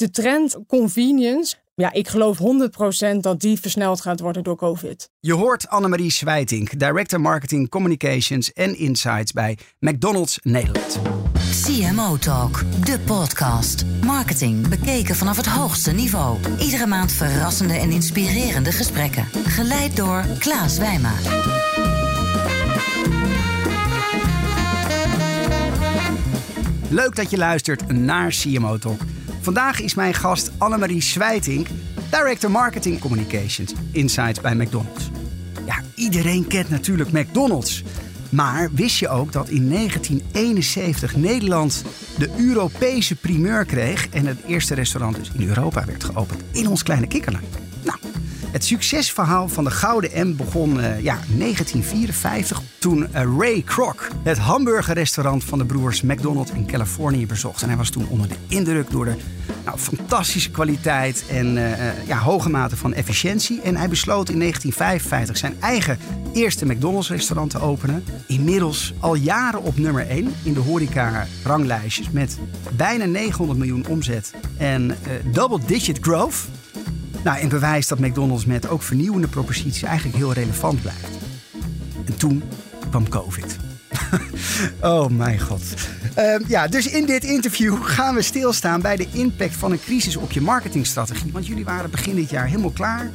de trend convenience, ja, ik geloof 100% dat die versneld gaat worden door COVID. Je hoort Annemarie Zwijtink, Director Marketing Communications en Insights bij McDonald's Nederland. CMO Talk, de podcast. Marketing bekeken vanaf het hoogste niveau. Iedere maand verrassende en inspirerende gesprekken. Geleid door Klaas Wijma. Leuk dat je luistert naar CMO Talk. Vandaag is mijn gast Annemarie Zwijtink, Director Marketing Communications, Insights bij McDonald's. Ja, iedereen kent natuurlijk McDonald's. Maar wist je ook dat in 1971 Nederland de Europese primeur kreeg en het eerste restaurant dus in Europa werd geopend in ons kleine kikkerland? Nou, het succesverhaal van de Gouden M begon uh, ja, 1954 toen uh, Ray Kroc het hamburgerrestaurant van de broers McDonald in Californië bezocht. En hij was toen onder de indruk door de nou, fantastische kwaliteit en uh, ja, hoge mate van efficiëntie. En hij besloot in 1955 zijn eigen eerste McDonald's restaurant te openen. Inmiddels al jaren op nummer 1 in de horeca ranglijstjes met bijna 900 miljoen omzet en double digit growth. Nou, en bewijst dat McDonald's met ook vernieuwende proposities eigenlijk heel relevant blijft. En toen kwam COVID. oh mijn god. Uh, ja, dus in dit interview gaan we stilstaan bij de impact van een crisis op je marketingstrategie. Want jullie waren begin dit jaar helemaal klaar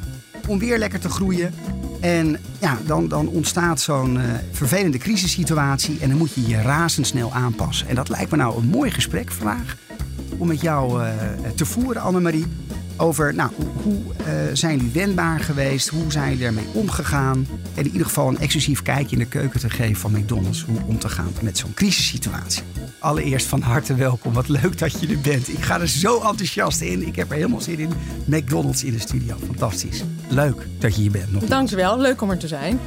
om weer lekker te groeien. En ja, dan, dan ontstaat zo'n uh, vervelende crisissituatie en dan moet je je razendsnel aanpassen. En dat lijkt me nou een mooi gesprek vandaag om met jou uh, te voeren, Annemarie over nou, hoe uh, zijn jullie wendbaar geweest, hoe zijn jullie ermee omgegaan. En in ieder geval een exclusief kijkje in de keuken te geven van McDonald's, hoe om te gaan met zo'n crisissituatie. Allereerst van harte welkom, wat leuk dat je er bent. Ik ga er zo enthousiast in, ik heb er helemaal zin in. McDonald's in de studio, fantastisch. Leuk dat je hier bent. Nog Dankjewel, leuk om er te zijn.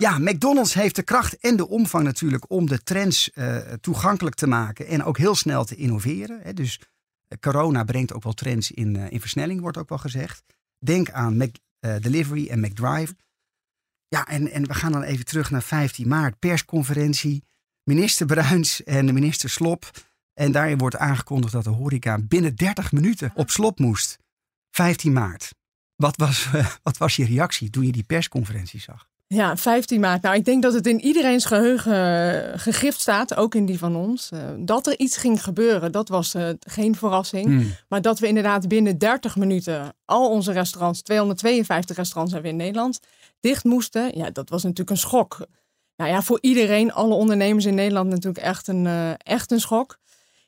Ja, McDonald's heeft de kracht en de omvang natuurlijk om de trends uh, toegankelijk te maken en ook heel snel te innoveren. Hè. Dus uh, corona brengt ook wel trends in, uh, in versnelling, wordt ook wel gezegd. Denk aan McDelivery en McDrive. Ja, en, en we gaan dan even terug naar 15 maart, persconferentie. Minister Bruins en de minister Slop. En daarin wordt aangekondigd dat de horeca binnen 30 minuten op slop moest. 15 maart. Wat was, wat was je reactie toen je die persconferentie zag? Ja, 15 maart. Nou, ik denk dat het in iedereen's geheugen gegrift staat, ook in die van ons. Uh, dat er iets ging gebeuren, dat was uh, geen verrassing. Mm. Maar dat we inderdaad binnen 30 minuten al onze restaurants, 252 restaurants hebben we in Nederland, dicht moesten. Ja, dat was natuurlijk een schok. Nou ja, voor iedereen, alle ondernemers in Nederland natuurlijk echt een, echt een schok.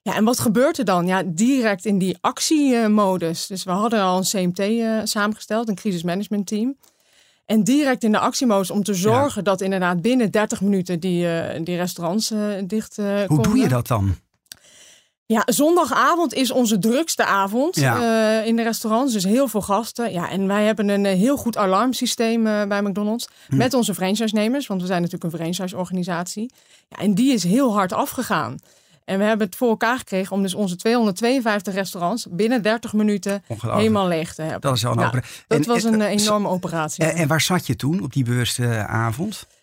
Ja, en wat gebeurt er dan? Ja, direct in die actiemodus. Dus we hadden al een CMT samengesteld, een crisismanagement team. En direct in de actiemodus om te zorgen ja. dat inderdaad binnen 30 minuten die, uh, die restaurants uh, dicht uh, Hoe konden. doe je dat dan? Ja, zondagavond is onze drukste avond ja. in de restaurants. Dus heel veel gasten. Ja, en wij hebben een heel goed alarmsysteem bij McDonald's. Hm. Met onze franchise-nemers. Want we zijn natuurlijk een franchise-organisatie. Ja, en die is heel hard afgegaan. En we hebben het voor elkaar gekregen om dus onze 252 restaurants binnen 30 minuten helemaal leeg te hebben. Dat is wel een operatie. Dat was een enorme operatie. En, en, waar zat je toen op die bewuste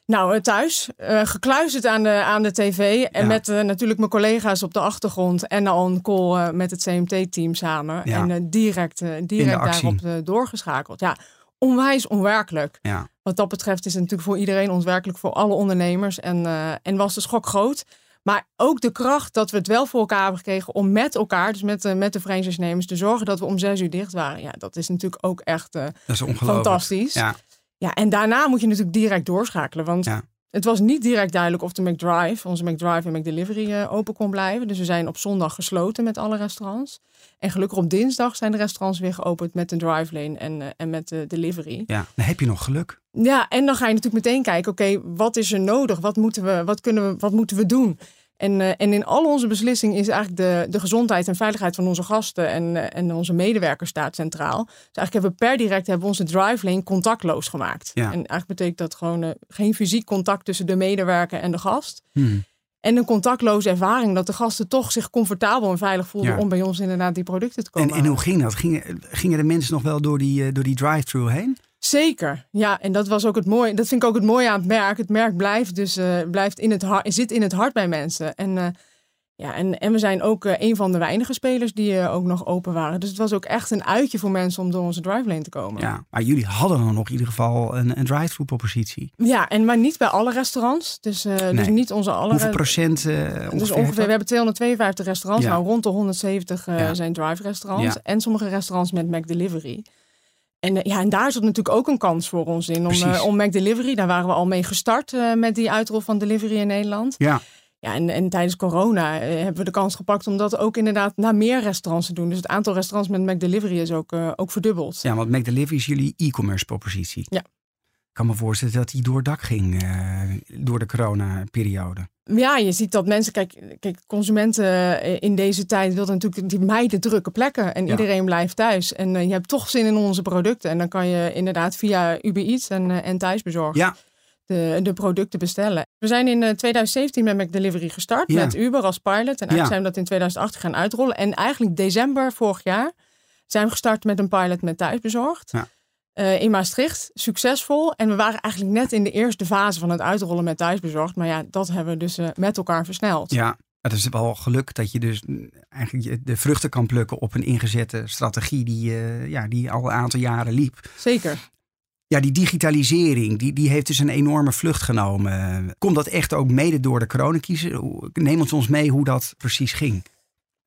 Nou, thuis, uh, gekluisterd aan de, aan de tv. En ja. met natuurlijk mijn collega's op de achtergrond. En al een call met het CMT-team samen. Ja. En direct, direct daarop doorgeschakeld. Ja, onwijs onwerkelijk. Ja. Wat dat betreft is het natuurlijk voor iedereen onwerkelijk. Voor alle ondernemers. En, en was de schok groot. Maar ook de kracht dat we het wel voor elkaar hebben gekregen om met elkaar, dus met de, met de franchise-nemers, te zorgen dat we om zes uur dicht waren. Ja, dat is natuurlijk ook echt uh, dat is fantastisch. Ja. ja, en daarna moet je natuurlijk direct doorschakelen. Want ja. het was niet direct duidelijk of de McDrive, onze McDrive en McDelivery, uh, open kon blijven. Dus we zijn op zondag gesloten met alle restaurants. En gelukkig op dinsdag zijn de restaurants weer geopend met de drive lane en, uh, en met de delivery. Ja, dan heb je nog geluk. Ja, en dan ga je natuurlijk meteen kijken, oké, okay, wat is er nodig? Wat moeten we, wat kunnen we, wat moeten we doen? En, uh, en in al onze beslissingen is eigenlijk de, de gezondheid en veiligheid van onze gasten en, uh, en onze medewerkers staat centraal. Dus eigenlijk hebben we per direct hebben we onze drive lane contactloos gemaakt. Ja. En eigenlijk betekent dat gewoon uh, geen fysiek contact tussen de medewerker en de gast. Hmm. En een contactloze ervaring dat de gasten toch zich comfortabel en veilig voelden ja. om bij ons inderdaad die producten te komen. En, en hoe ging dat? Gingen, gingen de mensen nog wel door die, door die drive-thru heen? Zeker, ja, en dat was ook het mooie. Dat vind ik ook het mooie aan het merk. Het merk blijft dus uh, blijft in het hart, zit in het hart bij mensen. En uh, Ja, en, en we zijn ook uh, een van de weinige spelers die ook nog open waren. Dus het was ook echt een uitje voor mensen om door onze drive lane te komen. Ja, maar jullie hadden dan nog in ieder geval een, een drive-thru propositie. Ja, en maar niet bij alle restaurants. Dus, nee. dus niet onze alle. Hoeveel procent? ongeveer dus ongeveer, we hebben 252 restaurants. Ja. Nou, rond de 170 ja. zijn drive restaurants. Ja. En sommige restaurants met Mac Delivery. En, ja, en daar zat natuurlijk ook een kans voor ons in om, om Mac Delivery. Daar waren we al mee gestart met die uitrol van Delivery in Nederland. Ja. Ja, en, en tijdens corona eh, hebben we de kans gepakt om dat ook inderdaad naar meer restaurants te doen. Dus het aantal restaurants met McDelivery is ook, ook verdubbeld. Ja, want McDelivery is jullie e-commerce propositie. Ja. Ik kan me voorstellen dat die door het dak ging uh, door de corona-periode. Ja, je ziet dat mensen, kijk, kijk, consumenten in deze tijd wilden natuurlijk die mijden drukke plekken. En ja. iedereen blijft thuis. En uh, je hebt toch zin in onze producten. En dan kan je inderdaad via Uber Eats en, en thuisbezorgd ja de, de producten bestellen. We zijn in 2017 met McDelivery gestart met Uber als pilot. En eigenlijk zijn we dat in 2018 gaan uitrollen. En eigenlijk december vorig jaar zijn we gestart met een pilot met thuisbezorgd. Ja. Uh, in Maastricht, succesvol. En we waren eigenlijk net in de eerste fase van het uitrollen met thuisbezorgd. Maar ja, dat hebben we dus uh, met elkaar versneld. Ja, het is wel geluk dat je dus eigenlijk de vruchten kan plukken op een ingezette strategie die, uh, ja, die al een aantal jaren liep. Zeker ja, die digitalisering, die, die heeft dus een enorme vlucht genomen. Komt dat echt ook mede door de coronacrisis? Neem ons ons mee hoe dat precies ging.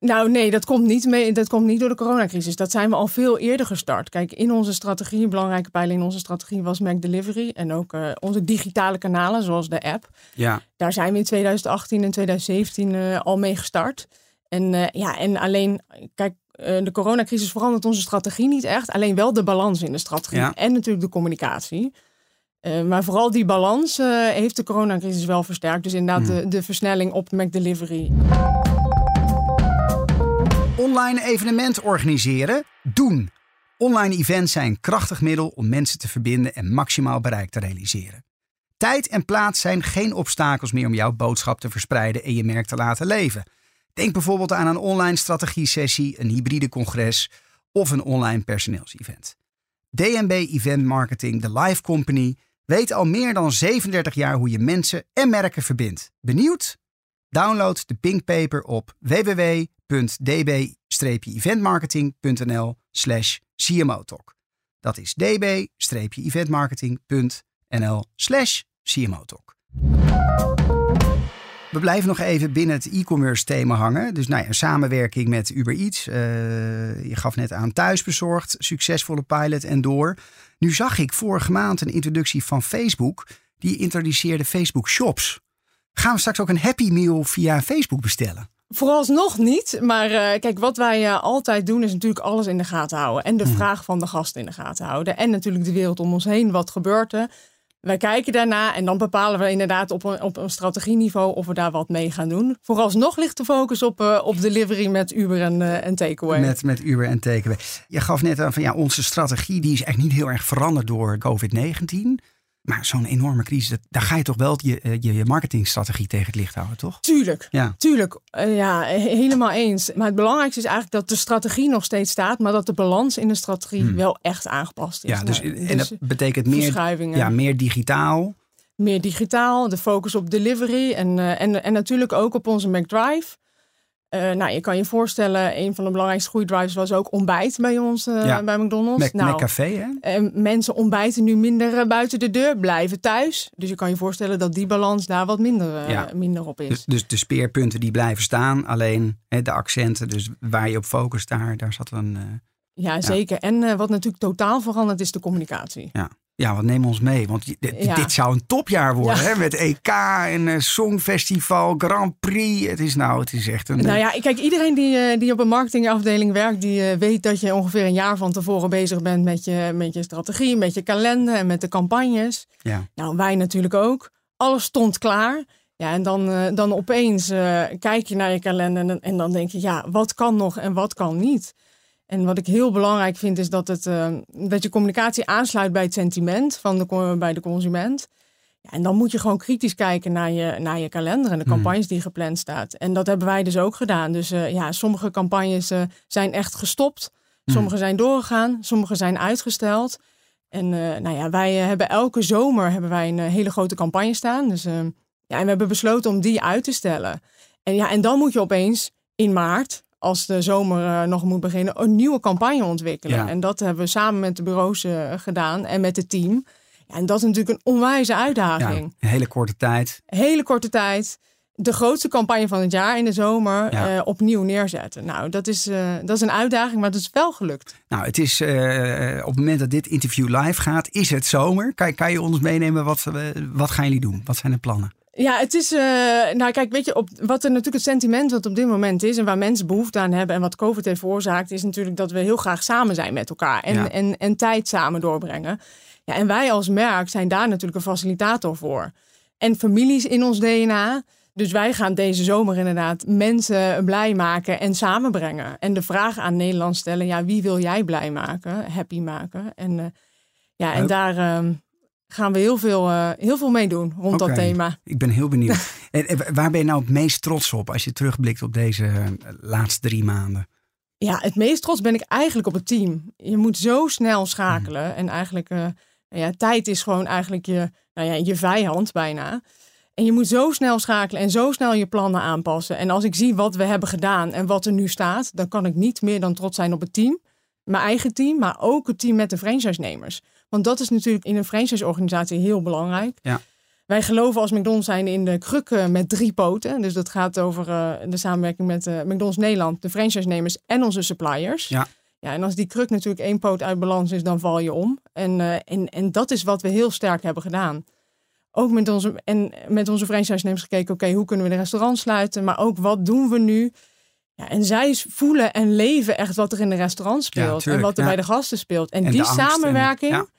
Nou nee, dat komt, niet mee, dat komt niet door de coronacrisis. Dat zijn we al veel eerder gestart. Kijk, in onze strategie, een belangrijke pijler in onze strategie was Mac Delivery. En ook uh, onze digitale kanalen, zoals de app. Ja. Daar zijn we in 2018 en 2017 uh, al mee gestart. En, uh, ja, en alleen, kijk, de coronacrisis verandert onze strategie niet echt. Alleen wel de balans in de strategie. Ja. En natuurlijk de communicatie. Uh, maar vooral die balans uh, heeft de coronacrisis wel versterkt. Dus inderdaad Hmm. de, de versnelling op McDelivery. Online evenement organiseren? Doen. Online events zijn een krachtig middel om mensen te verbinden en maximaal bereik te realiseren. Tijd en plaats zijn geen obstakels meer om jouw boodschap te verspreiden en je merk te laten leven. Denk bijvoorbeeld aan een online strategie-sessie, een hybride congres of een online personeelsevent. DNB Event Marketing, de live company, weet al meer dan 37 jaar hoe je mensen en merken verbindt. Benieuwd? Download de Pinkpaper op www.db-eventmarketing.nl slash CMO Talk. Dat is db-eventmarketing.nl slash CMO Talk. We blijven nog even binnen het e-commerce thema hangen. Dus nou ja, een samenwerking met Uber Eats. Uh, je gaf net aan thuisbezorgd, succesvolle pilot en door. Nu zag ik vorige maand een introductie van Facebook. Die introduceerde Facebook Shops. Gaan we straks ook een Happy Meal via Facebook bestellen? Vooralsnog niet. Maar uh, kijk, wat wij uh, altijd doen is natuurlijk alles in de gaten houden. En de hmm. vraag van de gast in de gaten houden. En natuurlijk de wereld om ons heen. Wat gebeurt er? Wij kijken daarna en dan bepalen we inderdaad op een, op een strategieniveau of we daar wat mee gaan doen. Vooralsnog ligt de focus op, uh, op delivery met Uber en, uh, en Takeaway. Met, met Uber en Takeaway. Je gaf net aan van ja, onze strategie die is echt niet heel erg veranderd door COVID-19. Maar zo'n enorme crisis, dat, daar ga je toch wel je, je, je marketingstrategie tegen het licht houden, toch? Tuurlijk, ja. tuurlijk. Uh, ja, helemaal eens. Maar het belangrijkste is eigenlijk dat de strategie nog steeds staat, maar dat de balans in de strategie hmm. wel echt aangepast is. Ja, dus, nou, en dus dat betekent meer, ja, meer digitaal. Meer digitaal, de focus op delivery en, uh, en, en natuurlijk ook op onze McDrive. Uh, nou, je kan je voorstellen, een van de belangrijkste groeidrivers was ook ontbijt bij ons, uh, ja. bij McDonald's. Mac, nou, McCafé, hè? Uh, mensen ontbijten nu minder buiten de deur, blijven thuis. Dus je kan je voorstellen dat die balans daar wat minder, ja. minder op is. Dus, dus, de speerpunten die blijven staan, alleen hè, de accenten, dus waar je op focust, daar, daar zat een... ja, zeker. Ja. En wat natuurlijk totaal veranderd is de communicatie. Ja. Ja, wat neem ons mee? Want dit, ja. dit zou een topjaar worden, ja. hè? Met EK en uh, Songfestival, Grand Prix. Het is nou, het is echt een... Nou ja, kijk, iedereen die, uh, die op een marketingafdeling werkt, die uh, weet dat je ongeveer een jaar van tevoren bezig bent met je, met je strategie, met je kalender en met de campagnes. Ja. Nou, wij natuurlijk ook. Alles stond klaar. Ja, en dan, dan opeens kijk je naar je kalender en, en dan denk je, ja, wat kan nog en wat kan niet? En wat ik heel belangrijk vind is dat, het, uh, dat je communicatie aansluit bij het sentiment van de, bij de consument. Ja, en dan moet je gewoon kritisch kijken naar je, naar je kalender en de campagnes die gepland staat. En dat hebben wij dus ook gedaan. Dus uh, ja, sommige campagnes uh, zijn echt gestopt. Sommige zijn doorgegaan. Sommige zijn uitgesteld. En nou ja, wij hebben elke zomer hebben wij een hele grote campagne staan. Dus ja, en we hebben besloten om die uit te stellen. En, ja, en dan moet je opeens in maart, als de zomer uh, nog moet beginnen, een nieuwe campagne ontwikkelen. Ja. En dat hebben we samen met de bureaus uh, gedaan en met het team. Ja, en dat is natuurlijk een onwijze uitdaging. Ja, een hele korte tijd. Hele korte tijd. De grootste campagne van het jaar in de zomer Ja. uh, opnieuw neerzetten. Nou, dat is, uh, dat is een uitdaging, maar dat is wel gelukt. Nou, het is uh, op het moment dat dit interview live gaat, is het zomer. Kan, kan je ons meenemen? Wat, wat gaan jullie doen? Wat zijn de plannen? Ja, het is. Uh, nou, kijk, weet je, op, wat er natuurlijk het sentiment wat op dit moment is en waar mensen behoefte aan hebben en wat COVID heeft veroorzaakt, is natuurlijk dat we heel graag samen zijn met elkaar en, Ja. en, en tijd samen doorbrengen. Ja, en wij als merk zijn daar natuurlijk een facilitator voor. En families in ons DNA. Dus wij gaan deze zomer inderdaad mensen blij maken en samenbrengen. En de vraag aan Nederland stellen: ja, wie wil jij blij maken, happy maken? En, uh, ja, en daar. Uh, gaan we heel veel, uh, heel veel mee doen rond dat thema. Ik ben heel benieuwd. en, en waar ben je nou het meest trots op als je terugblikt op deze uh, laatste drie maanden? Ja, het meest trots ben ik eigenlijk op het team. Je moet zo snel schakelen. Mm. En eigenlijk, uh, nou ja, tijd is gewoon eigenlijk je, nou ja, je vijand bijna. En je moet zo snel schakelen en zo snel je plannen aanpassen. En als ik zie wat we hebben gedaan en wat er nu staat, dan kan ik niet meer dan trots zijn op het team. Mijn eigen team, maar ook het team met de franchise-nemers. Want dat is natuurlijk in een franchise-organisatie heel belangrijk. Ja. Wij geloven als McDonald's zijn in de krukken met drie poten. Dus dat gaat over uh, de samenwerking met uh, McDonald's Nederland, de franchise-nemers en onze suppliers. Ja. Ja, en als die kruk natuurlijk één poot uit balans is, dan val je om. En, uh, en, en dat is wat we heel sterk hebben gedaan. Ook met onze, en met onze franchise-nemers gekeken, oké, okay, hoe kunnen we de restaurants sluiten? Maar ook, wat doen we nu? Ja, en zij voelen en leven echt wat er in de restaurant speelt. Ja, tuurlijk, en wat er ja. bij de gasten speelt. En, En die en- samenwerking.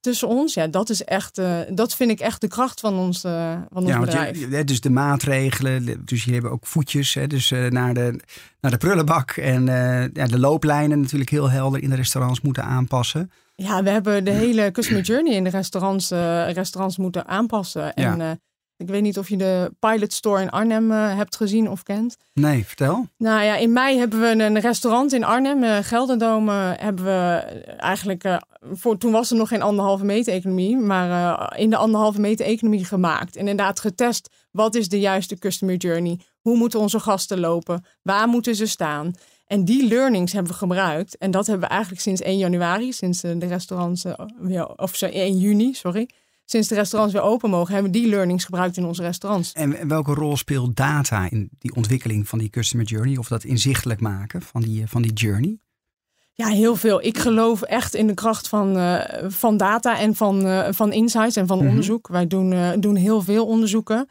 Tussen ons, ja, dat is echt, uh, dat vind ik echt de kracht van ons, uh, van ons Ja, bedrijf. je, hè, dus de maatregelen, dus jullie hebben ook voetjes, hè, dus eh, naar, de, naar de prullenbak en eh, ja, de looplijnen natuurlijk heel helder in de restaurants moeten aanpassen. Ja, we hebben de hele customer journey in de restaurants, eh, restaurants moeten aanpassen. En Ja. Ik weet niet of je de Pilot Store in Arnhem eh, hebt gezien of kent. Nee, vertel. Nou ja, in mei hebben we een restaurant in Arnhem, Gelderdome, eh, hebben we eigenlijk, voor, toen was er nog geen anderhalve meter economie, maar in de anderhalve meter economie gemaakt. En inderdaad getest, wat is de juiste customer journey? Hoe moeten onze gasten lopen? Waar moeten ze staan? En die learnings hebben we gebruikt. En dat hebben we eigenlijk sinds 1 januari, sinds de restaurants of zo, 1 juni, sorry. Sinds de restaurants weer open mogen, hebben we die learnings gebruikt in onze restaurants. En welke rol speelt data in die ontwikkeling van die customer journey? Of dat inzichtelijk maken van die, eh, van die journey? Ja, heel veel. Ik geloof echt in de kracht van, eh, van data en van, eh, van insights en van Mhm. onderzoek. Wij doen, doen heel veel onderzoeken.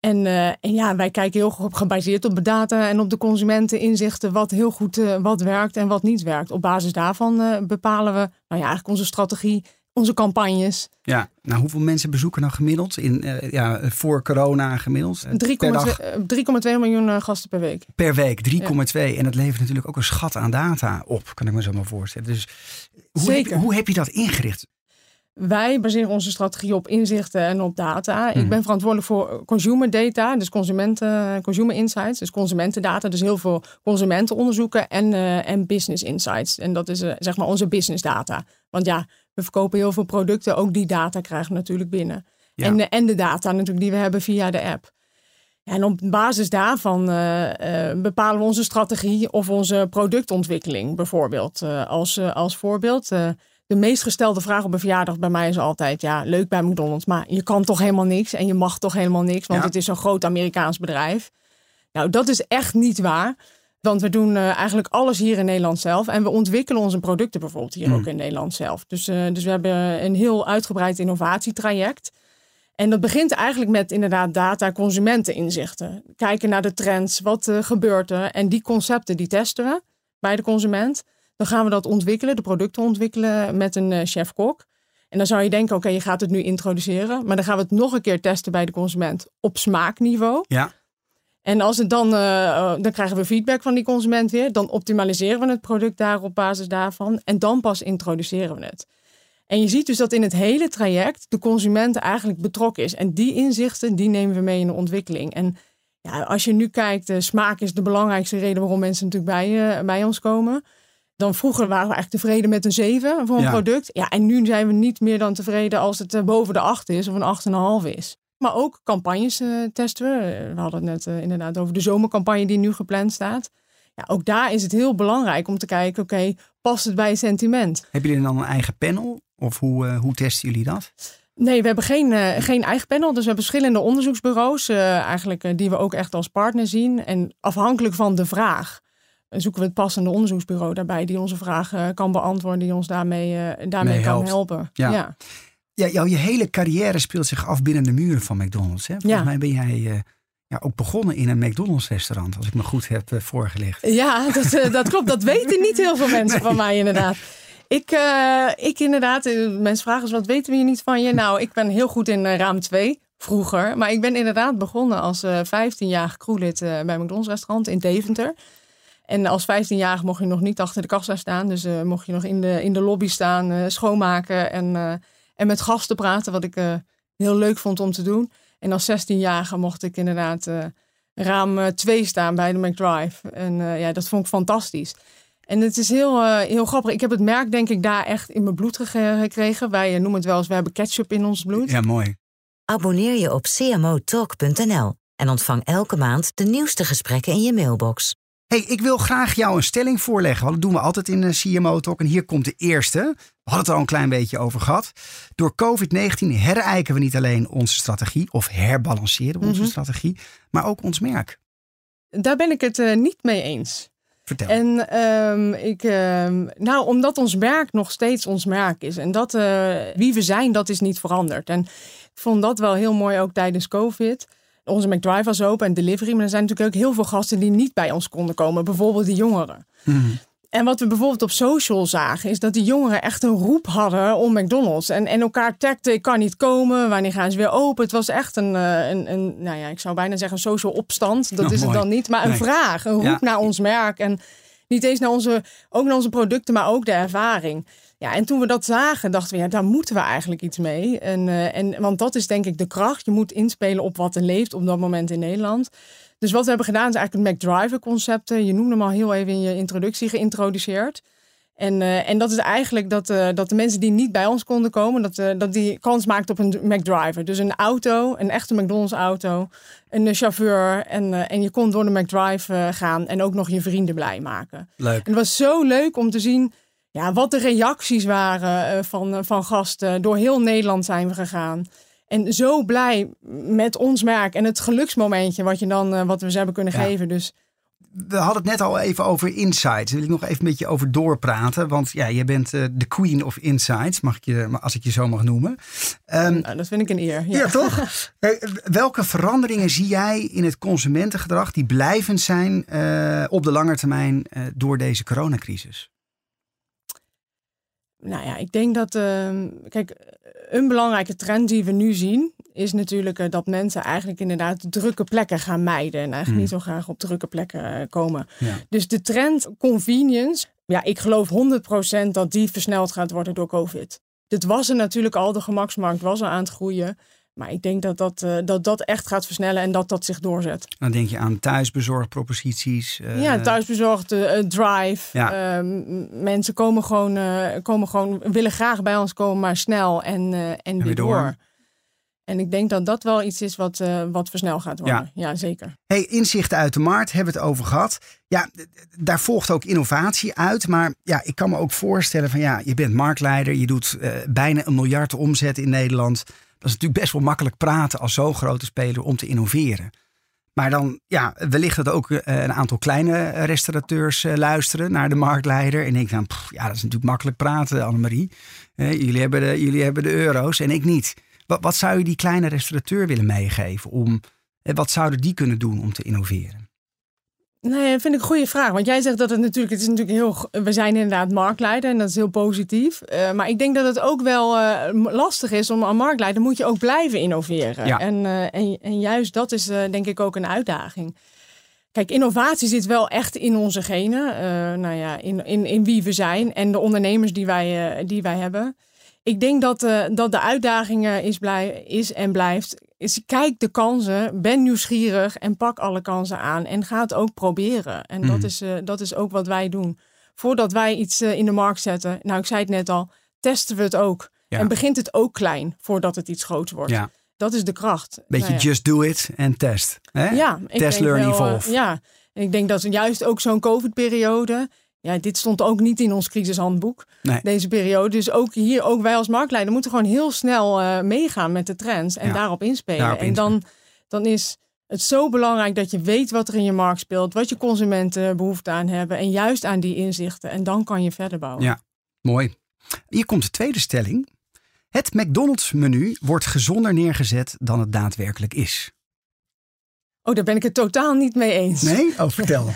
En, en ja, wij kijken heel goed gebaseerd op de data en op de consumenteninzichten wat heel goed wat werkt en wat niet werkt. Op basis daarvan bepalen we nou ja, eigenlijk onze strategie, onze campagnes. Ja, nou hoeveel mensen bezoeken nou gemiddeld in, eh, ja, voor corona gemiddeld? Eh, 3,2 per dag, eh, 3,2 miljoen eh, gasten per week. per week, 3,2. En dat levert natuurlijk ook een schat aan data op, kan ik me zo maar voorstellen. Dus hoe, Zeker. Heb, hoe heb je dat ingericht? Wij baseren onze strategie op inzichten en op data. Mhm. Ik ben verantwoordelijk voor consumer data, dus consumenten, consumer insights, dus consumentendata, dus heel veel consumentenonderzoeken en, eh, en business insights. En dat is eh, zeg maar onze business data. Want ja, we verkopen heel veel producten, ook die data krijgen we natuurlijk binnen. Ja. En, de, en de data natuurlijk die we hebben via de app. En op basis daarvan eh, eh, bepalen we onze strategie of onze productontwikkeling bijvoorbeeld. Eh, als, als voorbeeld, de meest gestelde vraag op een verjaardag bij mij is altijd: ja, leuk bij McDonald's, maar je kan toch helemaal niks en je mag toch helemaal niks, want Ja. het is zo'n groot Amerikaans bedrijf. Nou, dat is echt niet waar. Want we doen eh, eigenlijk alles hier in Nederland zelf. En we ontwikkelen onze producten bijvoorbeeld hier Mm. ook in Nederland zelf. Dus, eh, dus we hebben een heel uitgebreid innovatietraject. En dat begint eigenlijk met inderdaad data, consumenteninzichten. Kijken naar de trends, wat eh, gebeurt er. En die concepten die testen we bij de consument. Dan gaan we dat ontwikkelen, de producten ontwikkelen met een chef-kok. En dan zou je denken, oké, je gaat het nu introduceren. Maar dan gaan we het nog een keer testen bij de consument op smaakniveau. Ja, En als het dan, eh, eh, dan krijgen we feedback van die consument weer. Dan optimaliseren we het product daar op basis daarvan. En dan pas introduceren we het. En je ziet dus dat in het hele traject de consument eigenlijk betrokken is. En die inzichten, die nemen we mee in de ontwikkeling. En ja, als je nu kijkt, de smaak is de belangrijkste reden waarom mensen natuurlijk bij, eh, bij ons komen. Dan vroeger waren we eigenlijk tevreden met een 7 voor een Ja. product. Ja, en nu zijn we niet meer dan tevreden als het eh, boven de 8 is of een 8,5 is. Maar ook campagnes testen we. We hadden het net inderdaad over de zomercampagne die nu gepland staat. Ja, ook daar is het heel belangrijk om te kijken, oké, past het bij het sentiment? Hebben jullie dan een eigen panel? Of hoe, hoe testen jullie dat? Nee, we hebben geen, geen eigen panel. Dus we hebben verschillende onderzoeksbureaus, eigenlijk, die we ook echt als partner zien. En afhankelijk van de vraag zoeken we het passende onderzoeksbureau daarbij die onze vragen kan beantwoorden, die ons daarmee, daarmee kan helpen. Ja. ja. Ja. jouw je hele carrière speelt zich af binnen de muren van McDonald's. Hè? Volgens mij ben jij ja, ook begonnen in een McDonald's restaurant, als ik me goed heb uh, voorgelegd. Ja, dat, dat klopt. Dat weten niet heel veel mensen van mij inderdaad. Ik, ik inderdaad, mensen vragen eens, wat weten we hier niet van je? Nou, ik ben heel goed in raam 2 vroeger. Maar ik ben inderdaad begonnen als uh, 15-jarig crewlid bij McDonald's restaurant in Deventer. En als 15-jarige mocht je nog niet achter de kassa staan. Dus mocht je nog in de, in de lobby staan, schoonmaken en, en met gasten praten. Wat ik heel leuk vond om te doen. En als 16-jarige mocht ik inderdaad raam 2 staan bij de McDrive. En ja, dat vond ik fantastisch. En het is heel, heel grappig. Ik heb het merk denk ik daar echt in mijn bloed gekregen. Wij noemen het wel eens, we hebben ketchup in ons bloed. Ja, mooi. Abonneer je op cmotalk.nl en ontvang elke maand de nieuwste gesprekken in je mailbox. Hey, ik wil graag jou een stelling voorleggen. Want dat doen we altijd in de CMO Talk. En hier komt de eerste. We hadden het er al een klein beetje over gehad. Door COVID-19 herijken we niet alleen onze strategie. Of herbalanceren we onze mhm. strategie. Maar ook ons merk. Daar ben ik het uh, niet mee eens. Vertel. En um, ik, um, nou, omdat ons merk nog steeds ons merk is. En dat uh, wie we zijn, dat is niet veranderd. En ik vond dat wel heel mooi ook tijdens COVID onze McDrive was open en delivery. Maar er zijn natuurlijk ook heel veel gasten die niet bij ons konden komen. Bijvoorbeeld de jongeren. Mhm. En wat we bijvoorbeeld op social zagen, is dat die jongeren echt een roep hadden om McDonald's. En, en elkaar tagden, ik kan niet komen, wanneer gaan ze weer open? Het was echt een, eh, een, een nou ja, ik zou bijna zeggen een social opstand. Dat is het dan niet, maar een vraag, een roep naar ons merk. En niet eens naar onze, ook naar onze producten, maar ook de ervaring. Ja, en toen we dat zagen, dachten we, ja, daar moeten we eigenlijk iets mee. En, uh, en, want dat is denk ik de kracht. Je moet inspelen op wat er leeft op dat moment in Nederland. Dus wat we hebben gedaan is eigenlijk het McDriver concept. Je noemde hem al heel even in je introductie geïntroduceerd. En, uh, en dat is eigenlijk dat, uh, dat de mensen die niet bij ons konden komen, dat, uh, dat die kans maakt op een McDriver. Dus een auto, een echte McDonald's auto, een chauffeur. En, en je kon door de McDrive gaan en ook nog je vrienden blij maken. Leuk. En het was zo leuk om te zien ja, wat de reacties waren van, van gasten. Door heel Nederland zijn we gegaan. En zo blij met ons merk en het geluksmomentje wat, je dan, wat we ze hebben kunnen geven. Dus we hadden het net al even over insights. Daar wil ik nog even met je over doorpraten. Want ja, je bent uh, de queen of insights, mag ik je, als ik je zo mag noemen. Um, nou, dat vind ik een eer. Ja, ja toch? welke veranderingen zie jij in het consumentengedrag die blijvend zijn uh, op de lange termijn uh, door deze coronacrisis? Nou ja, ik denk dat, ehm, kijk, een belangrijke trend die we nu zien, is natuurlijk uh, dat mensen eigenlijk inderdaad drukke plekken gaan mijden. En eigenlijk hmm. niet zo graag op drukke plekken uh, komen. Ja. Dus de trend convenience, ja, ik geloof 100% dat die versneld gaat worden door COVID. Dit was er natuurlijk al, de gemaksmarkt was al aan het groeien. Maar ik denk dat dat, uh, dat dat echt gaat versnellen en dat dat zich doorzet. Dan denk je aan thuisbezorgproposities. Uh... Ja, thuisbezorgd, uh, drive. Ja. Ehm, mensen komen gewoon, komen gewoon, willen graag bij ons komen, maar snel en, en, en weer door. door. En ik denk dat dat wel iets is wat, wat versneld gaat worden. Ja, zeker. Hey, inzichten uit de markt hebben we het over gehad. Ja, daar volgt ook innovatie uit. Maar ja, ik kan me ook voorstellen van ja, je bent marktleider. Je doet bijna een miljard omzet in Nederland. Dat is natuurlijk best wel makkelijk praten als zo'n grote speler om te innoveren. Maar dan, ja, wellicht dat ook eh, een aantal kleine restaurateurs eh, luisteren naar de marktleider. En denken dan, ja, dat is natuurlijk makkelijk praten, Annemarie. Uh, jullie, hebben de, jullie hebben de euro's en ik niet. Wat, wat zou je die kleine restaurateur willen meegeven? Om, wat zouden die kunnen doen om te innoveren? Nee, dat vind ik een goede vraag. Want jij zegt dat het natuurlijk, het is natuurlijk heel, we zijn inderdaad marktleider en dat is heel positief. Uh, maar ik denk dat het ook wel uh, lastig is om aan marktleider moet je ook blijven innoveren. Ja. En, uh, en, en, juist dat is denk ik ook een uitdaging. Kijk, innovatie zit wel echt in onze genen. nou ja, in, in, in wie we zijn en de ondernemers die wij, die wij hebben. Ik denk dat, dat de uitdaging is, blij, is en blijft is kijk de kansen, ben nieuwsgierig en pak alle kansen aan en ga het ook proberen. En dat, mhm. is, uh, dat is ook wat wij doen. Voordat wij iets uh, in de markt zetten, nou ik zei het net al, testen we het ook. En begint het ook klein voordat het iets groots wordt. Ja. Dat is de kracht. Beetje Nou ja. just do it en test. Hè? Ja, Test, learn, wel, eh, evolve. ja, en ik denk dat juist ook zo'n COVID-periode. Ja, dit stond ook niet in ons crisishandboek, Nee. deze periode. Dus ook hier, ook wij als marktleider moeten gewoon heel snel eh, meegaan met de trends en Ja, daarop inspelen. daarop en dan, dan is het zo belangrijk dat je weet wat er in je markt speelt, wat je consumenten behoefte aan hebben en juist aan die inzichten. En dan kan je verder bouwen. Ja. Mooi. Hier komt de tweede stelling. Het McDonald's-menu wordt gezonder neergezet dan het daadwerkelijk is. Oh, daar ben ik het totaal niet mee eens. Nee? Oh, vertel.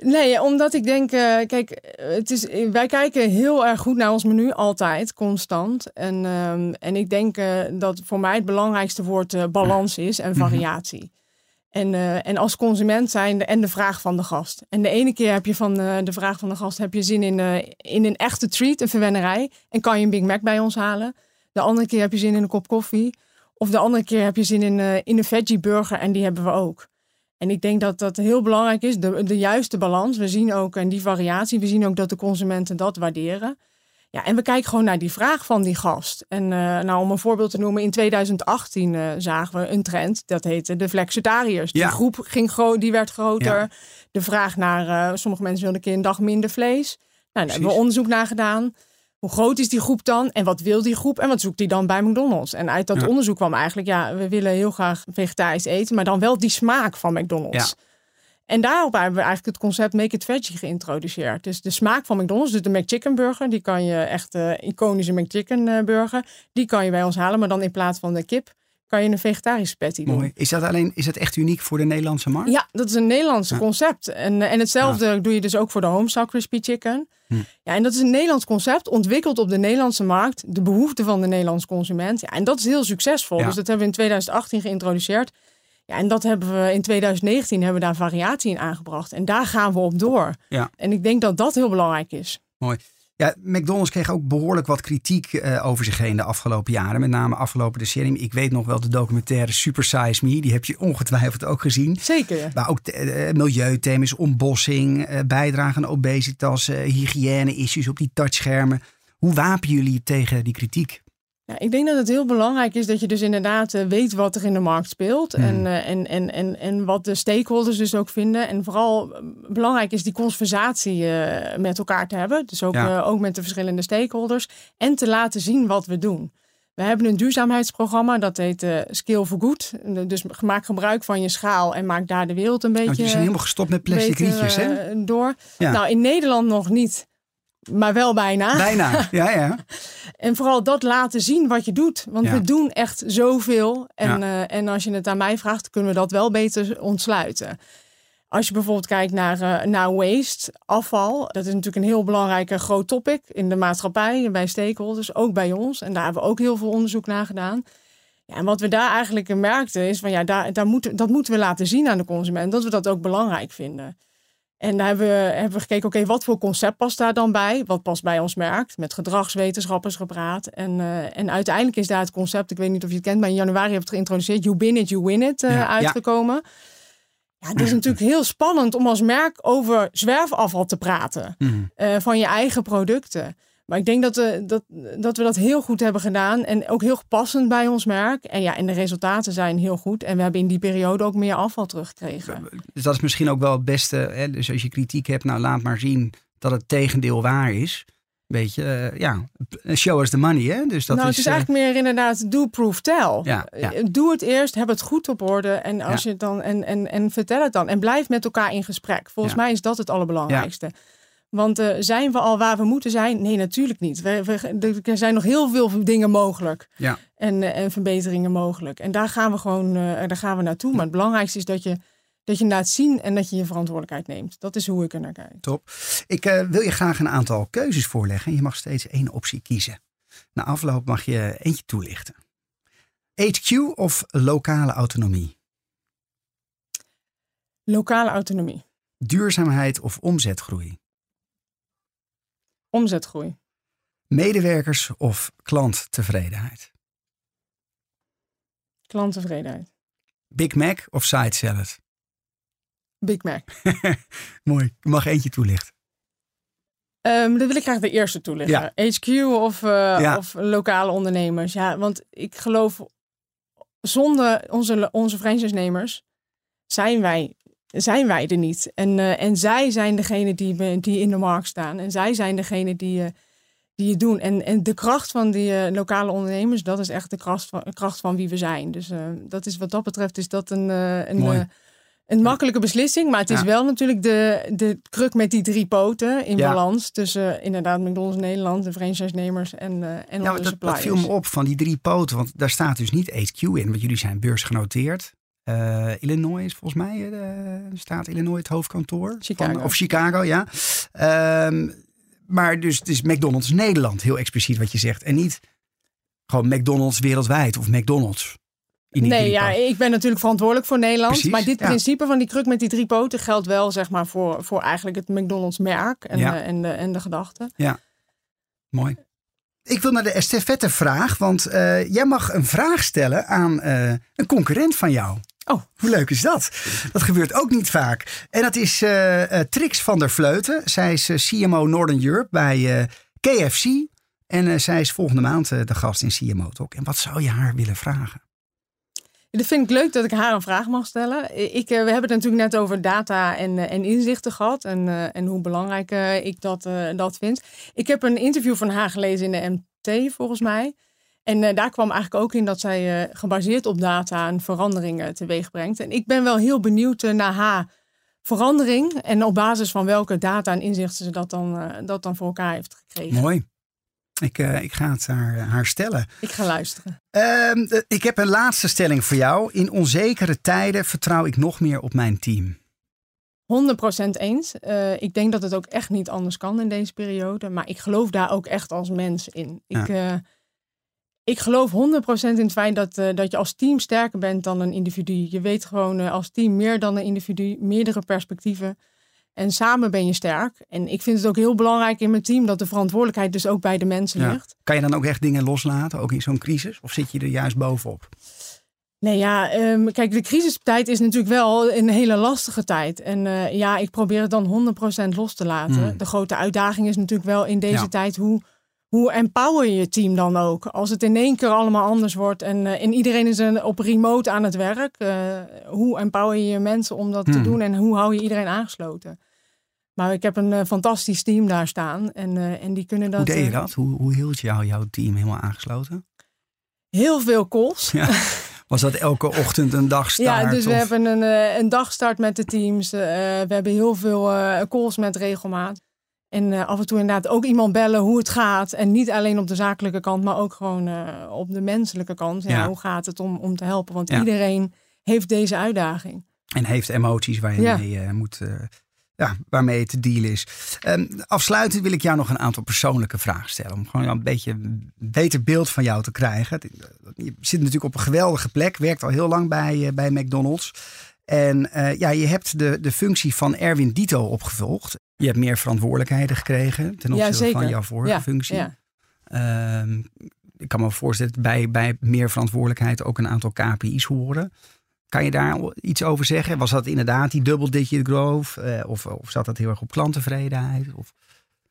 Nee, omdat ik denk, eh, kijk, het is, wij kijken heel erg goed naar ons menu, altijd, constant. En, ehm, en ik denk eh, dat voor mij het belangrijkste woord eh, balans is en variatie. En, en als consument zijn de, en de vraag van de gast. En de ene keer heb je van de vraag van de gast heb je zin in, in een echte treat, een verwennerij. En kan je een Big Mac bij ons halen. De andere keer heb je zin in een kop koffie. Of de andere keer heb je zin in, in een veggie burger en die hebben we ook. En ik denk dat dat heel belangrijk is, de, de juiste balans. We zien ook, en die variatie, we zien ook dat de consumenten dat waarderen. Ja, en we kijken gewoon naar die vraag van die gast. En eh, nou, om een voorbeeld te noemen, in 2018 eh, zagen we een trend, dat heette de flexitariërs. Die groep ging gro die werd groter. Ja. De vraag naar, eh, sommige mensen wilden een keer een dag minder vlees. Nou, daar hebben we onderzoek naar gedaan. Hoe groot is die groep dan? En wat wil die groep? En wat zoekt die dan bij McDonald's? En uit dat Ja. onderzoek kwam eigenlijk, ja, we willen heel graag vegetarisch eten, maar dan wel die smaak van McDonald's. En daarop hebben we eigenlijk het concept Make It Veggie geïntroduceerd. Dus de smaak van McDonald's, dus de McChicken burger, die kan je echt eh iconische McChicken eh, burger, die kan je bij ons halen, maar dan in plaats van de kip kan je een vegetarische patty doen. Mooi. Is dat alleen is dat echt uniek voor de Nederlandse markt? Ja, dat is een Nederlands Ja. concept. En, eh, en hetzelfde doe je dus ook voor de homestyle crispy chicken. Hm. Ja, en dat is een Nederlands concept, ontwikkeld op de Nederlandse markt. De behoeften van de Nederlandse consument. Ja, en dat is heel succesvol. Ja. Dus dat hebben we in 2018 geïntroduceerd. Ja, en dat hebben we in 2019 hebben we daar variatie in aangebracht. En daar gaan we op door. Ja. En ik denk dat dat heel belangrijk is. Mooi. Ja, McDonald's kreeg ook behoorlijk wat kritiek eh, over zich heen de afgelopen jaren. Met name afgelopen decennium. Ik weet nog wel de documentaire Super Size Me. Die heb je ongetwijfeld ook gezien. Zeker. Waar ook uh, milieuthema's, ontbossing, uh, bijdrage aan obesitas, hygiëne-issues op die touchschermen. Hoe wapen jullie je tegen die kritiek? Ja, ik denk dat het heel belangrijk is dat je dus inderdaad uh, weet wat er in de markt speelt. Hmm. En, uh, en, en, en, en wat de stakeholders dus ook vinden. En vooral belangrijk is die conversatie met elkaar te hebben. Dus ook, Ja. ook met de verschillende stakeholders. En te laten zien wat we doen. We hebben een duurzaamheidsprogramma, dat heet uh, Skill for Good. Dus maak gebruik van je schaal en maak daar de wereld een beetje... Want je zijn helemaal gestopt met plastic rietjes, hè? eh, door. Ja. Nou, in Nederland nog niet, maar wel bijna. Bijna, ja, ja. En vooral dat laten zien wat je doet. Want Ja. we doen echt zoveel. En, Ja. eh, en als je het aan mij vraagt, kunnen we dat wel beter ontsluiten. Als je bijvoorbeeld kijkt naar, eh, naar waste, afval. Dat is natuurlijk een heel belangrijk en groot topic in de maatschappij, bij stakeholders, ook bij ons. En daar hebben we ook heel veel onderzoek naar gedaan. Ja, en wat we daar eigenlijk merkten is van ja, daar, daar moeten, dat moeten we laten zien aan de consument. Dat we dat ook belangrijk vinden. En daar hebben we, hebben we gekeken, oké, wat voor concept past daar dan bij? Wat past bij ons merk? Met gedragswetenschappers gepraat. En, uh, en uiteindelijk is daar het concept, ik weet niet of je het kent, maar in januari hebben we het geïntroduceerd, You Win It, You Win It, uh, Ja, ja. uitgekomen. Ja, het is natuurlijk heel spannend om als merk over zwerfafval te praten. Mm. Uh, van je eigen producten. Maar ik denk dat we dat, dat we dat heel goed hebben gedaan. En ook heel passend bij ons merk. En ja, en de resultaten zijn heel goed. En we hebben in die periode ook meer afval teruggekregen. Dus dat is misschien ook wel het beste. Hè? Dus als je kritiek hebt, nou laat maar zien dat het tegendeel waar is. Weet je, uh, ja, show us the money. Hè? Dus dat nou, is, het is eigenlijk meer inderdaad do, proof, tell. Ja, ja. Doe het eerst, heb het goed op orde en, als Ja. je dan, en, en, en vertel het dan. En blijf met elkaar in gesprek. Volgens mij is dat het allerbelangrijkste. Want uh, zijn we al waar we moeten zijn? Nee, natuurlijk niet. We, we, er zijn nog heel veel dingen mogelijk. Ja. En, uh, en verbeteringen mogelijk. En daar gaan we gewoon uh, daar gaan we naartoe. Maar het belangrijkste is dat je, dat je laat zien en dat je je verantwoordelijkheid neemt. Dat is hoe ik er naar kijk. Top. Ik uh, wil je graag een aantal keuzes voorleggen. Je mag steeds één optie kiezen. Na afloop mag je eentje toelichten. HQ of lokale autonomie? Lokale autonomie. Duurzaamheid of omzetgroei? Omzetgroei. Medewerkers of klanttevredenheid? Klanttevredenheid. Big Mac of side salad? Big Mac. Mooi. Je mag eentje toelichten. Um, dan wil ik graag de eerste toelichten. Ja. HQ of, uh, Ja. of lokale ondernemers. Ja, want ik geloof zonder onze, onze franchise-nemers zijn wij, zijn wij er niet. En, uh, en zij zijn degene die, die in de markt staan. En zij zijn degene die, uh, die het doen. En, en de kracht van die uh, lokale ondernemers, dat is echt de kracht van, kracht van wie we zijn. Dus dat is wat dat betreft is dat een, een, een makkelijke beslissing. Maar het is wel natuurlijk de, de kruk met die drie poten in ja. balans. Tussen inderdaad McDonald's Nederland, de franchise-nemers en, en onze dat, dat viel me op van die drie poten. Want daar staat dus niet HQ in. Want jullie zijn beursgenoteerd. Uh, Illinois is volgens mij, uh, staat Illinois het hoofdkantoor. Chicago. Van, of Chicago, ja. Um, maar dus het is McDonald's Nederland, heel expliciet wat je zegt. En niet gewoon McDonald's wereldwijd of McDonald's. Nee, ja, ik ben natuurlijk verantwoordelijk voor Nederland. Precies, maar dit ja. principe van die kruk met die drie poten geldt wel zeg maar, voor, voor eigenlijk het McDonald's merk en, ja. de, en, de, en de gedachte. Ja, mooi. Ik wil naar de estafette vraag, want uh, jij mag een vraag stellen aan uh, een concurrent van jou. Oh. Hoe leuk is dat? Dat gebeurt ook niet vaak. En dat is uh, Trix van der Vleuten. Zij is CMO Northern Europe bij KFC. En zij is volgende maand de gast in CMO Talk. En wat zou je haar willen vragen? Dat vind ik leuk dat ik haar een vraag mag stellen. Ik, we hebben het natuurlijk net over data en, en inzichten gehad. En, en hoe belangrijk ik dat, dat vind. Ik heb een interview van haar gelezen in de MT, volgens mij. En daar kwam eigenlijk ook in dat zij gebaseerd op data een verandering teweeg brengt. En ik ben wel heel benieuwd naar haar verandering. En op basis van welke data en inzichten ze dat dan, dat dan voor elkaar heeft gekregen. Mooi. Ik, ik ga het haar, haar stellen. Ik ga luisteren. Uh, ik heb een laatste stelling voor jou. In onzekere tijden vertrouw ik nog meer op mijn team. 100% eens. Uh, ik denk dat het ook echt niet anders kan in deze periode. Maar ik geloof daar ook echt als mens in. Ik, ja. Ik geloof 100% in het feit dat, dat je als team sterker bent dan een individu. Je weet gewoon als team meer dan een individu, meerdere perspectieven. En samen ben je sterk. En ik vind het ook heel belangrijk in mijn team dat de verantwoordelijkheid dus ook bij de mensen ja. ligt. Kan je dan ook echt dingen loslaten, ook in zo'n crisis? Of zit je er juist bovenop? Nee, ja, um, kijk, de crisistijd is natuurlijk wel een hele lastige tijd. En uh, ja, ik probeer het dan 100% los te laten. Mm. De grote uitdaging is natuurlijk wel in deze ja. tijd hoe, hoe empower je je team dan ook? Als het in één keer allemaal anders wordt en, uh, en iedereen is een, op remote aan het werk. Uh, hoe empower je je mensen om dat hmm. te doen en hoe hou je iedereen aangesloten? Maar ik heb een uh, fantastisch team daar staan en, en die kunnen dat... Hoe deed je dat? Hoe, hoe hield jou, jouw team helemaal aangesloten? Heel veel calls. Ja. Was dat elke ochtend een dagstart? Ja, dus of? we hebben een, een dagstart met de teams. we hebben heel veel calls met regelmaat. En uh, af en toe inderdaad ook iemand bellen hoe het gaat. En niet alleen op de zakelijke kant, maar ook gewoon uh, op de menselijke kant. Ja, ja. Hoe gaat het om, om te helpen? Want ja. iedereen heeft deze uitdaging. En heeft emoties waar je mee uh, moet, ja, waarmee te dealen is. Um, afsluitend wil ik jou nog een aantal persoonlijke vragen stellen. Om gewoon een beetje een beter beeld van jou te krijgen. Je zit natuurlijk op een geweldige plek. Werkt al heel lang bij, bij McDonald's. En ja, je hebt de, de functie van Erwin Dito opgevolgd. Je hebt meer verantwoordelijkheden gekregen ten opzichte ja, van jouw vorige ja, functie. Uh, ik kan me voorstellen dat bij, bij meer verantwoordelijkheid ook een aantal KPI's horen. Kan je daar iets over zeggen? Was dat inderdaad die double digit growth? Uh, of, of zat dat heel erg op klanttevredenheid? Of...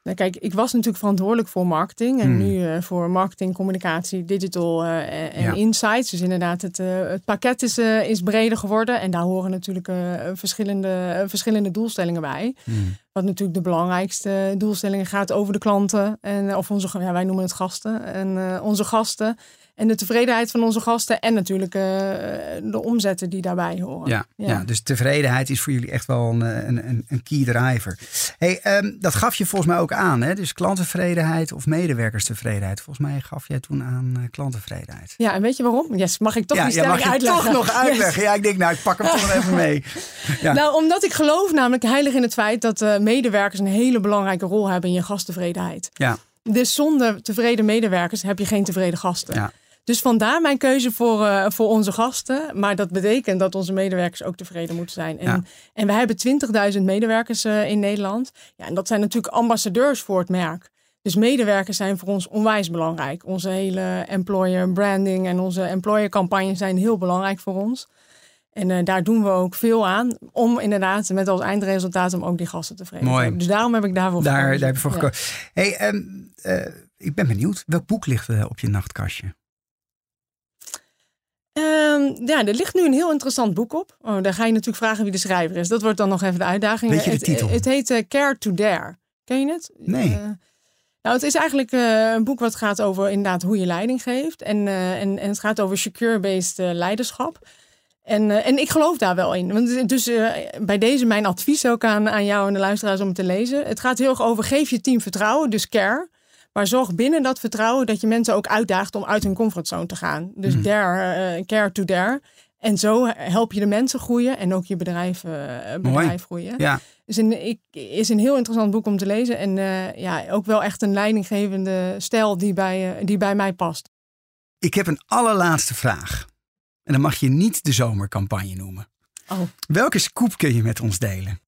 Nou, kijk, ik was natuurlijk verantwoordelijk voor marketing. En hmm. nu uh, voor marketing, communicatie, digital uh, en ja. insights. Dus inderdaad, het, uh, het pakket is, is breder geworden. En daar horen natuurlijk verschillende, verschillende doelstellingen bij. Hmm. Wat natuurlijk de belangrijkste doelstellingen gaat over de klanten. En, of onze, ja, wij noemen het gasten. En onze gasten. En de tevredenheid van onze gasten en natuurlijk uh, de omzetten die daarbij horen. Ja, ja. ja, dus tevredenheid is voor jullie echt wel een, een, een key driver. Hey, um, dat gaf je volgens mij ook aan, hè? Dus klanttevredenheid of medewerkerstevredenheid. Volgens mij gaf jij toen aan uh, klanttevredenheid. Ja, en weet je waarom? Yes, mag ik toch ja, die stelling ja, mag je uitleggen? toch nog uitleggen? Yes. Ja, ik denk nou, ik pak hem toch even mee. Ja. Nou, omdat ik geloof namelijk heilig in het feit dat uh, medewerkers een hele belangrijke rol hebben in je gasttevredenheid. Ja. Dus zonder tevreden medewerkers heb je geen tevreden gasten. Ja. Dus vandaar mijn keuze voor, uh, voor onze gasten. Maar dat betekent dat onze medewerkers ook tevreden moeten zijn. En, ja. en we hebben 20.000 medewerkers uh, in Nederland. Ja, en dat zijn natuurlijk ambassadeurs voor het merk. Dus medewerkers zijn voor ons onwijs belangrijk. Onze hele employer branding en onze employer campagne zijn heel belangrijk voor ons. En uh, daar doen we ook veel aan. Om inderdaad met als eindresultaat om ook die gasten tevreden Mooi. te hebben. Dus daarom heb ik daarvoor daar, gekozen. Daar heb je voor gekozen. Hey, um, ik ben benieuwd. Welk boek ligt op je nachtkastje? Ehm, ja, er ligt nu een heel interessant boek op. Oh, daar ga je natuurlijk vragen wie de schrijver is. Dat wordt dan nog even de uitdaging. Weet je de het, titel? Het, heet eh, Care to Dare. Ken je het? Nee. Eh, nou, het is eigenlijk eh, een boek wat gaat over inderdaad hoe je leiding geeft. En, en, en het gaat over secure-based leiderschap. En, en ik geloof daar wel in. Want, dus bij deze mijn advies ook aan, aan jou en de luisteraars om het te lezen. Het gaat heel erg over geef je team vertrouwen, dus care. Maar zorg binnen dat vertrouwen dat je mensen ook uitdaagt om uit hun comfortzone te gaan. Dus eh, care to dare. En zo help je de mensen groeien en ook je bedrijf, eh, bedrijf groeien. Ja. Dus een, ik, is een heel interessant boek om te lezen. En eh, ja, ook wel echt een leidinggevende stijl die bij, die bij mij past. Ik heb een allerlaatste vraag. En dan mag je niet de zomercampagne noemen. Oh. Welke scoop kun je met ons delen?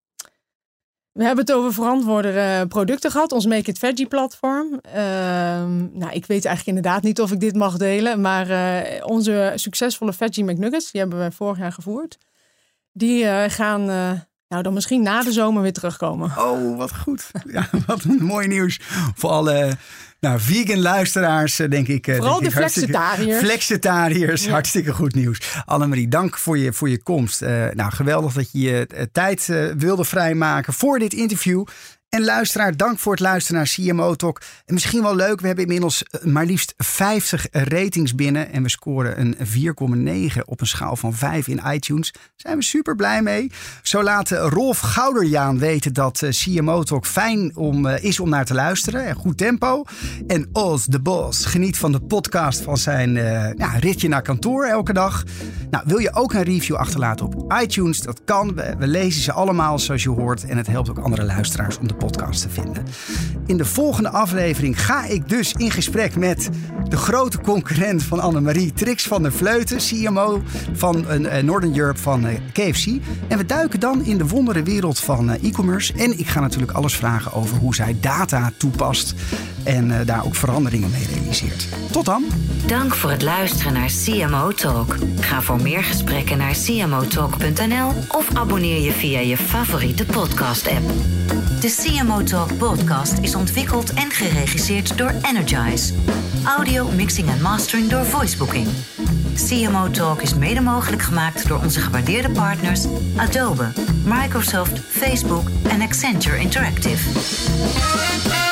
We hebben het over verantwoorde producten gehad, ons Make It Veggie platform. Ehm, nou, ik weet eigenlijk inderdaad niet of ik dit mag delen, maar eh, onze succesvolle Veggie McNuggets, die hebben we vorig jaar gevoerd. Die eh, gaan eh, nou dan misschien na de zomer weer terugkomen. Oh, wat goed. Ja, wat een mooi nieuws voor alle nou, vegan luisteraars, eh, denk ik. eh, Vooral denk de ik flexitariërs. Flexitariërs, Ja. hartstikke goed nieuws. Annemarie, dank voor je, voor je komst. Eh, nou, geweldig dat je je tijd wilde vrijmaken voor dit interview. En luisteraar, dank voor het luisteren naar CMO Talk. En misschien wel leuk, we hebben inmiddels eh, maar liefst 50 ratings binnen. En we scoren een 4,9 op een schaal van 5 in iTunes. Daar zijn we super blij mee. Zo laat eh, Rolf Gouderjaan weten dat eh, CMO Talk fijn om, eh, is om naar te luisteren. En goed tempo. En Oz de Bos geniet van de podcast van zijn eh, ritje naar kantoor elke dag. Nou, wil je ook een review achterlaten op iTunes? Dat kan. We, lezen ze allemaal zoals je hoort. En het helpt ook andere luisteraars om de podcast te vinden. In de volgende aflevering ga ik dus in gesprek met de grote concurrent van Annemarie, Trix van der Vleuten, CMO van eh, Northern Europe van eh, KFC. En we duiken dan in de wondere wereld van eh, e-commerce. En ik ga natuurlijk alles vragen over hoe zij data toepast en eh, daar ook veranderingen mee realiseert. Tot dan! Dank voor het luisteren naar CMO Talk. Ga voor meer gesprekken naar cmotalk.nl of abonneer je via je favoriete podcast-app. De CMO Talk podcast is ontwikkeld en geregisseerd door Energize. Audio, mixing en mastering door Voicebooking. CMO Talk is mede mogelijk gemaakt door onze gewaardeerde partners Adobe, Microsoft, Facebook en Accenture Interactive.